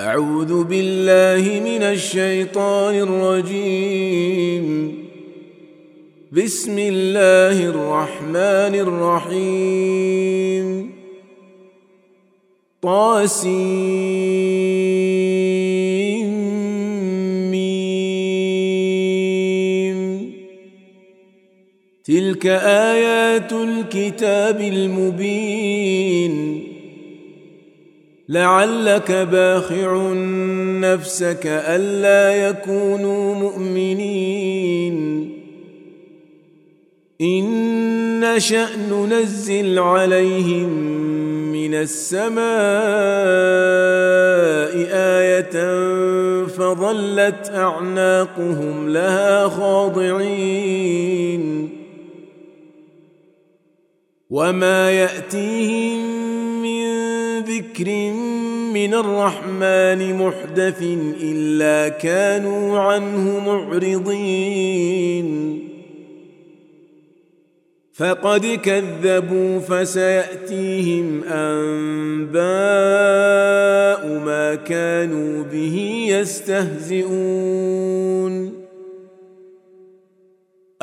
أعوذ بالله من الشيطان الرجيم. بسم الله الرحمن الرحيم. طاسيم. تلك آيات الكتاب المبين. لعلك باخع نفسك ألا يكونوا مؤمنين. إن نشأ ننزل عليهم من السماء آية فظلت أعناقهم لها خاضعين. وما يأتيهم ذكر من الرحمن محدث إلا كانوا عنه معرضين. فقد كذبوا فسيأتيهم أنباء ما كانوا به يستهزئون.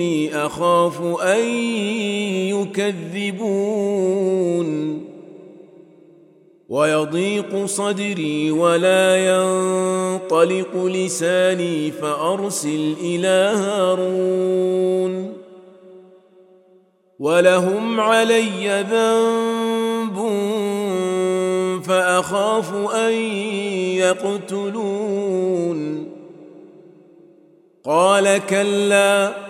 إني أخاف أن يكذبون. ويضيق صدري ولا ينطلق لساني فأرسل إلى هارون. ولهم علي ذنب فأخاف أن يقتلون. قال كلا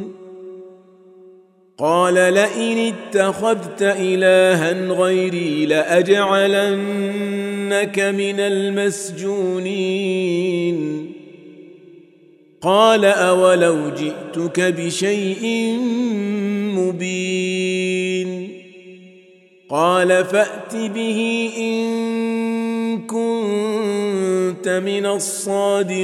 قال لئن اتخذت إلها غيري لأجعلنك من المسجونين. قال أولو جئتك بشيء مبين. قال فأت به إن كنت من الصادقين.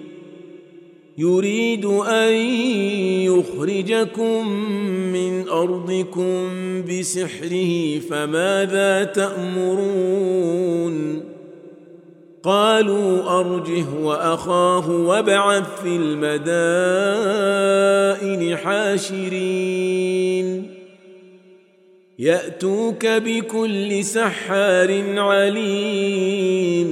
يريد أن يخرجكم من أرضكم بسحره فماذا تأمرون؟ قالوا أرجه وأخاه وابعث في المدائن حاشرين. يأتوك بكل سحار عليم.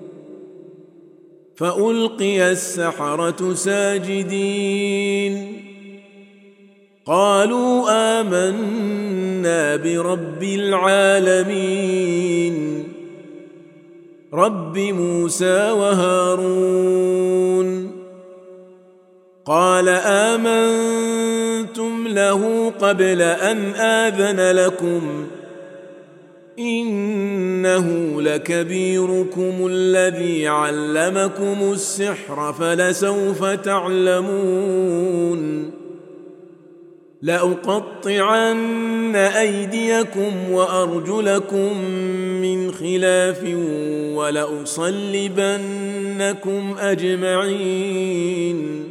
فألقي السحرة ساجدين. قالوا آمنا برب العالمين رب موسى وهارون. قال آمنتم له قبل أن آذن لكم إنه لكبيركم الذي علمكم السحر فلسوف تعلمون. لأقطعن أيديكم وأرجلكم من خلاف ولأصلبنكم أجمعين.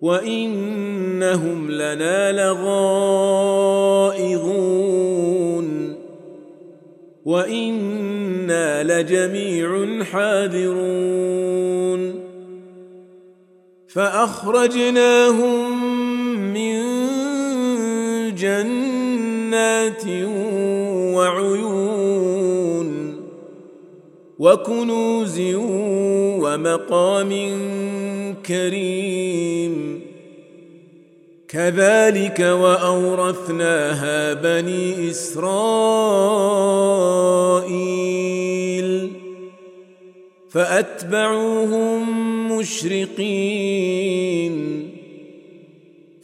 وانهم لنا لغائظون وأنا لجميع حاذرون فاخرجناهم من جنات وعيون وكنوز ومقام كريم. كذلك وأورثناها بني إسرائيل. فأتبعوهم مشرقين.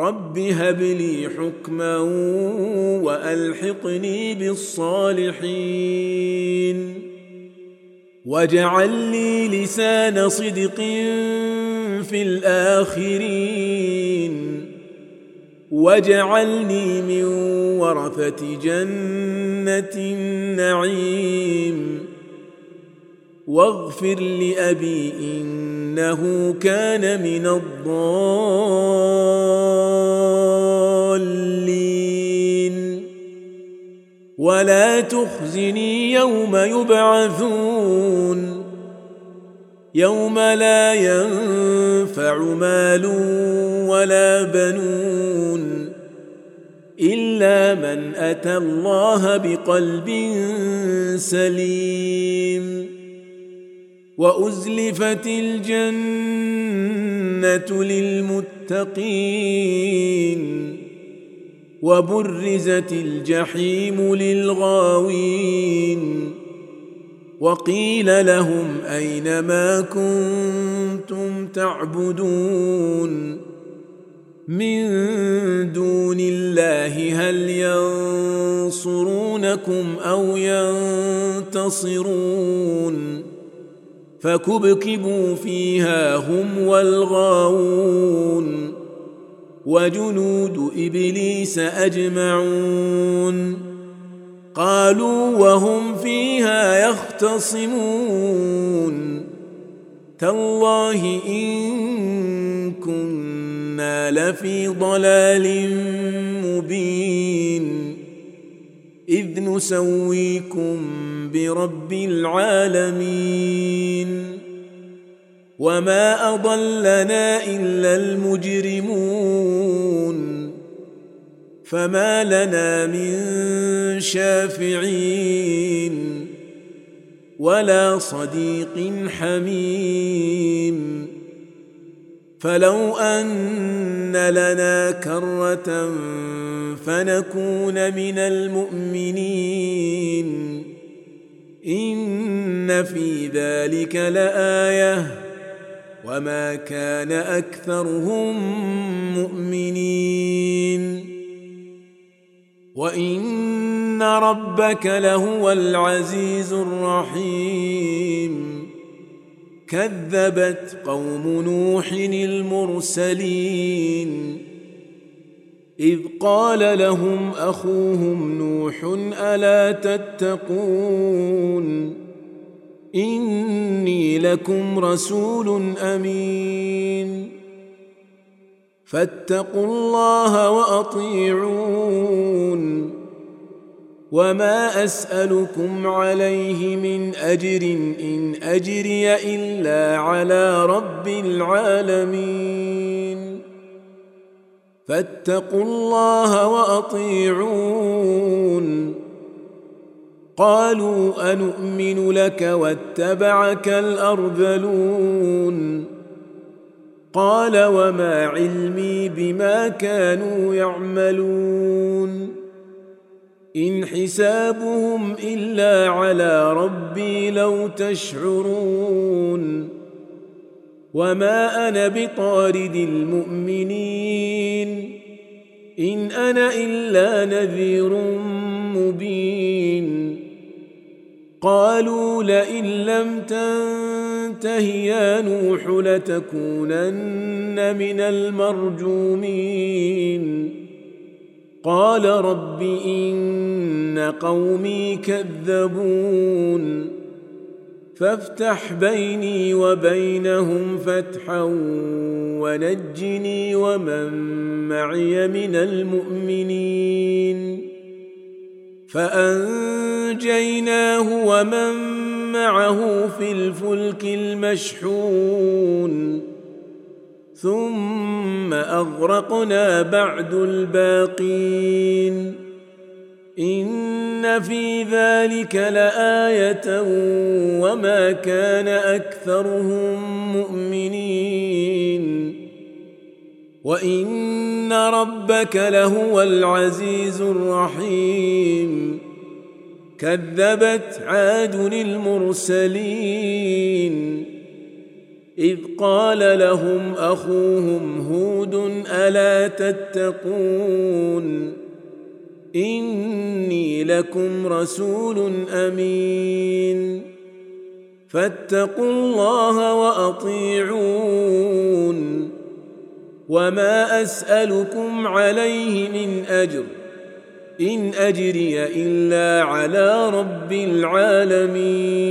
رب هب لي حكما والحقني بالصالحين واجعل لي لسان صدق في الاخرين واجعلني من ورثه جنه النعيم واغفر لأبي إنه كان من الضالين. ولا تخزني يوم يبعثون. يوم لا ينفع مال ولا بنون إلا من أتى الله بقلب سليم. وأزلفت الجنة للمتقين وبرزت الجحيم للغاوين وقيل لهم أين ما كنتم تعبدون من دون الله هل ينصرونكم أو ينتصرون فكبكبوا فيها هم والغاوون وجنود إبليس أجمعون قالوا وهم فيها يختصمون تالله إن كنا لفي ضلال مبين إذ نسويكم برب العالمين. وما أضلنا إلا المجرمون. فما لنا من شافعين ولا صديق حميم. فلو أن لنا كرة فنكون من المؤمنين. إن في ذلك لآية. وما كان أكثرهم مؤمنين. وإن ربك لهو العزيز الرحيم. كذبت قوم نوح المرسلين. إذ قال لهم أخوهم نوح ألا تتقون؟ إني لكم رسول أمين. فاتقوا الله وأطيعون. وما اسالكم عليه من اجر ان اجري الا على رب العالمين فاتقوا الله واطيعون قالوا انومن لك واتبعك الارذلون قال وما علمي بما كانوا يعملون إن حسابهم إلا على ربي لو تشعرون وما أنا بطارد المؤمنين إن أنا إلا نذير مبين قالوا لئن لم تنته يا نوح لتكونن من المرجومين قال رب إن قومي كذبون. فافتح بيني وبينهم فتحا ونجني ومن معي من المؤمنين. فأنجيناه ومن معه في الفلك المشحون. ثم أغرقنا بعد الباقين. إن في ذلك لآية وما كان أكثرهم مؤمنين. وإن ربك لهو العزيز الرحيم. كذبت عاد المرسلين. إذ قال لهم أخوهم هود ألا تتقون؟ إني لكم رسول أمين. فاتقوا الله وأطيعون. وما أسألكم عليه من أجر. إن أجري إلا على رب العالمين.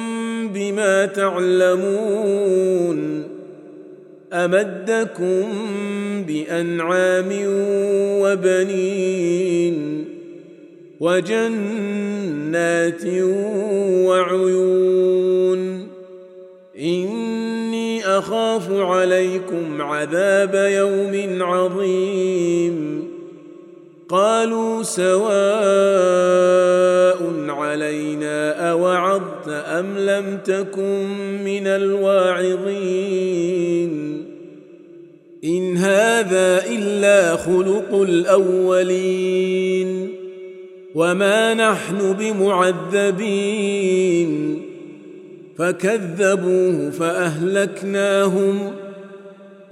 بما تعلمون أمدكم بأنعام وبنين وجنات وعيون إني أخاف عليكم عذاب يوم عظيم قالوا سواء علينا اوعظت ام لم تكن من الواعظين ان هذا الا خلق الاولين وما نحن بمعذبين فكذبوه فاهلكناهم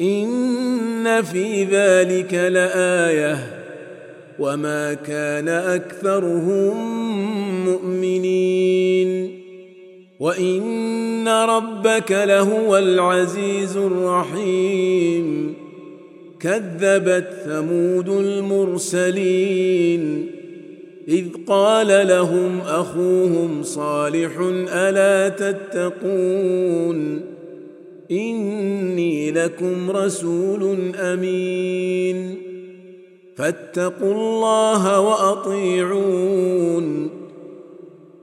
ان في ذلك لايه وما كان اكثرهم مؤمنين وان ربك لهو العزيز الرحيم كذبت ثمود المرسلين اذ قال لهم اخوهم صالح الا تتقون اني لكم رسول امين فاتقوا الله واطيعون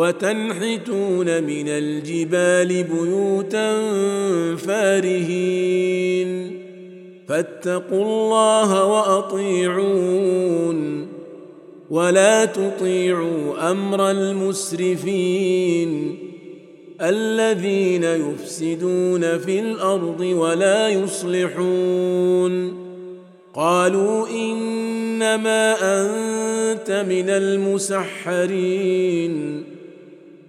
وتنحتون من الجبال بيوتا فارهين. فاتقوا الله وأطيعون. ولا تطيعوا أمر المسرفين. الذين يفسدون في الأرض ولا يصلحون. قالوا إنما أنت من المسحرين.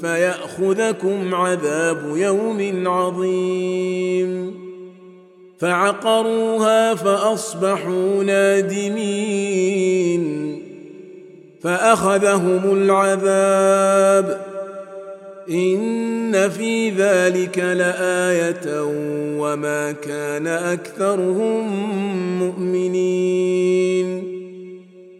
فيأخذكم عذاب يوم عظيم. فعقروها فأصبحوا نادمين. فأخذهم العذاب. إن في ذلك لآية وما كان أكثرهم مؤمنين.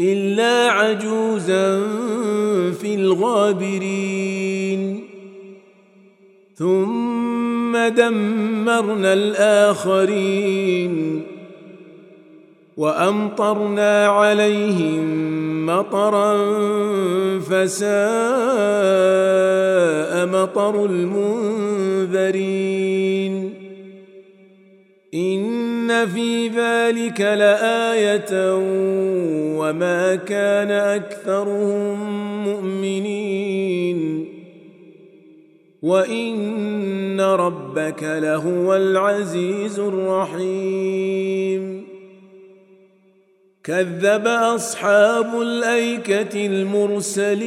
الا عجوزا في الغابرين. ثم دمرنا الاخرين وامطرنا عليهم مطرا فساء مطر المنذرين. ان في ذلك لايه وما كان اكثرهم مؤمنين وان ربك لهو العزيز الرحيم كذب اصحاب الايكه المرسلين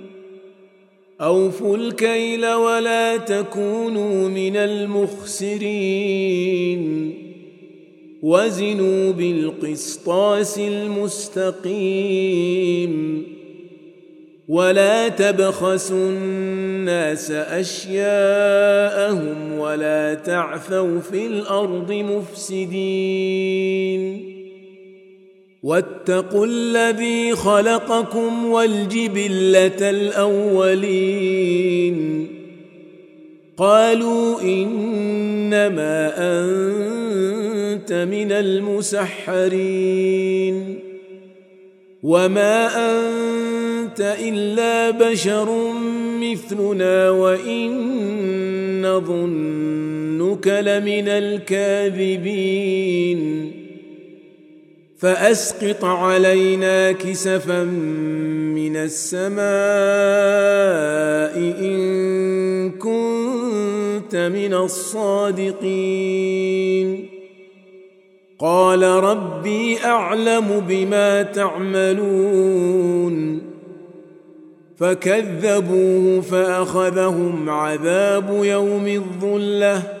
أوفوا الكيل ولا تكونوا من المخسرين. وزنوا بالقسطاس المستقيم. ولا تبخسوا الناس أشياءهم ولا تعثوا في الأرض مفسدين. واتقوا الذي خلقكم والجبلة الأولين. قالوا إنما أنت من المسحرين. وما أنت إلا بشر مثلنا وإن نظنك لمن الكاذبين. فأسقط علينا كسفا من السماء إن كنت من الصادقين. قال ربي أعلم بما تعملون. فكذبوه فأخذهم عذاب يوم الظلة.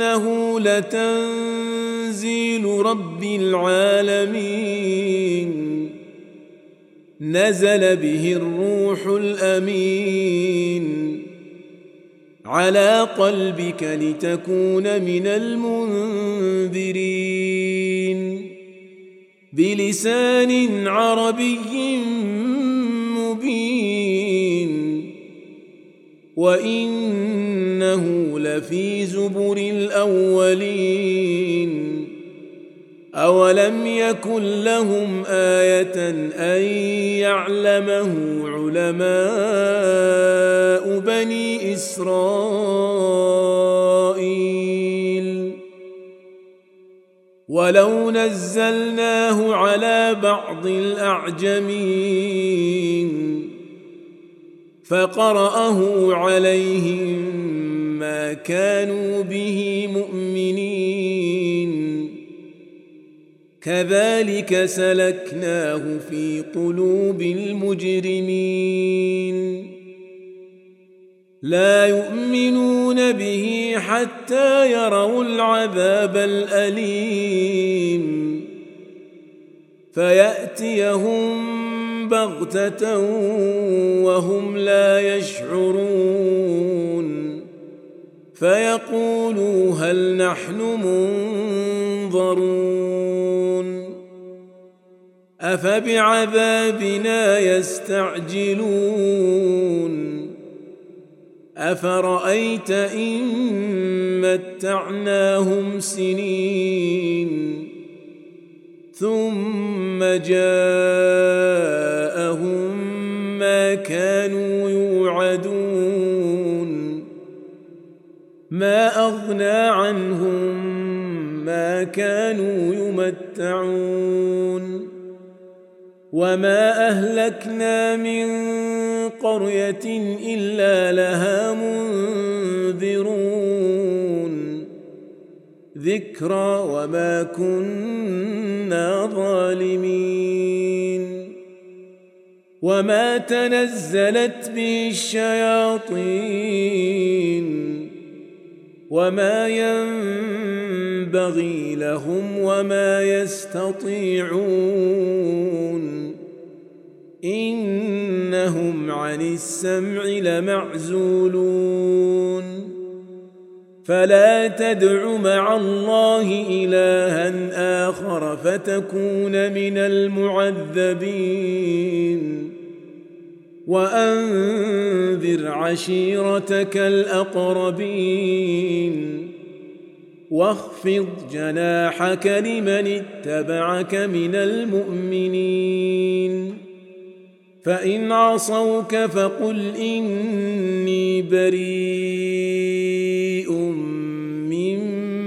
وانه لتنزيل رب العالمين. نزل به الروح الأمين. على قلبك لتكون من المنذرين. بلسان عربي مبين. وانه لفي زبر الأولين. أولم يكن لهم آية أن يعلمه علماء بني إسرائيل؟ ولو نزلناه على بعض الأعجمين. فقرأه عليهم ما كانوا به مؤمنين. كذلك سلكناه في قلوب المجرمين. لا يؤمنون به حتى يروا العذاب الأليم. فيأتيهم بغتة وهم لا يشعرون. فيقولوا هل نحن منظرون. أفبعذابنا يستعجلون. أفرأيت إن متعناهم سنين. ثم جاءهم ما كانوا يوعدون. ما أغنى عنهم ما كانوا يمتعون. وما أهلكنا من قرية إلا لها منذرون. ذكرى وما كنا ظالمين. وما تنزلت به الشياطين. وما ينبغي لهم وما يستطيعون. إنهم عن السمع لمعزولون. فلا تدع مع الله إلها آخر فتكون من المعذبين. وأنذر عشيرتك الأقربين. واخفض جناحك لمن اتبعك من المؤمنين. فإن عصوك فقل إني بريء.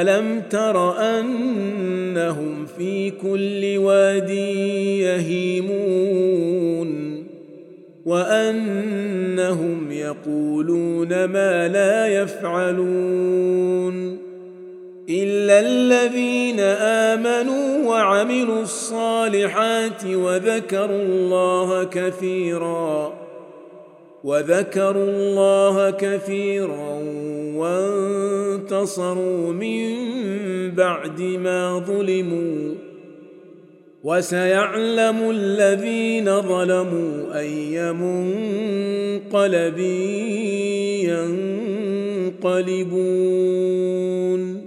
ألم تر أنهم في كل واد يهيمون وأنهم يقولون ما لا يفعلون إلا الذين آمنوا وعملوا الصالحات وذكروا الله كثيرا وذكروا الله كثيرا وانتصروا من بعد ما ظلموا وسيعلم الذين ظلموا أي منقلب ينقلبون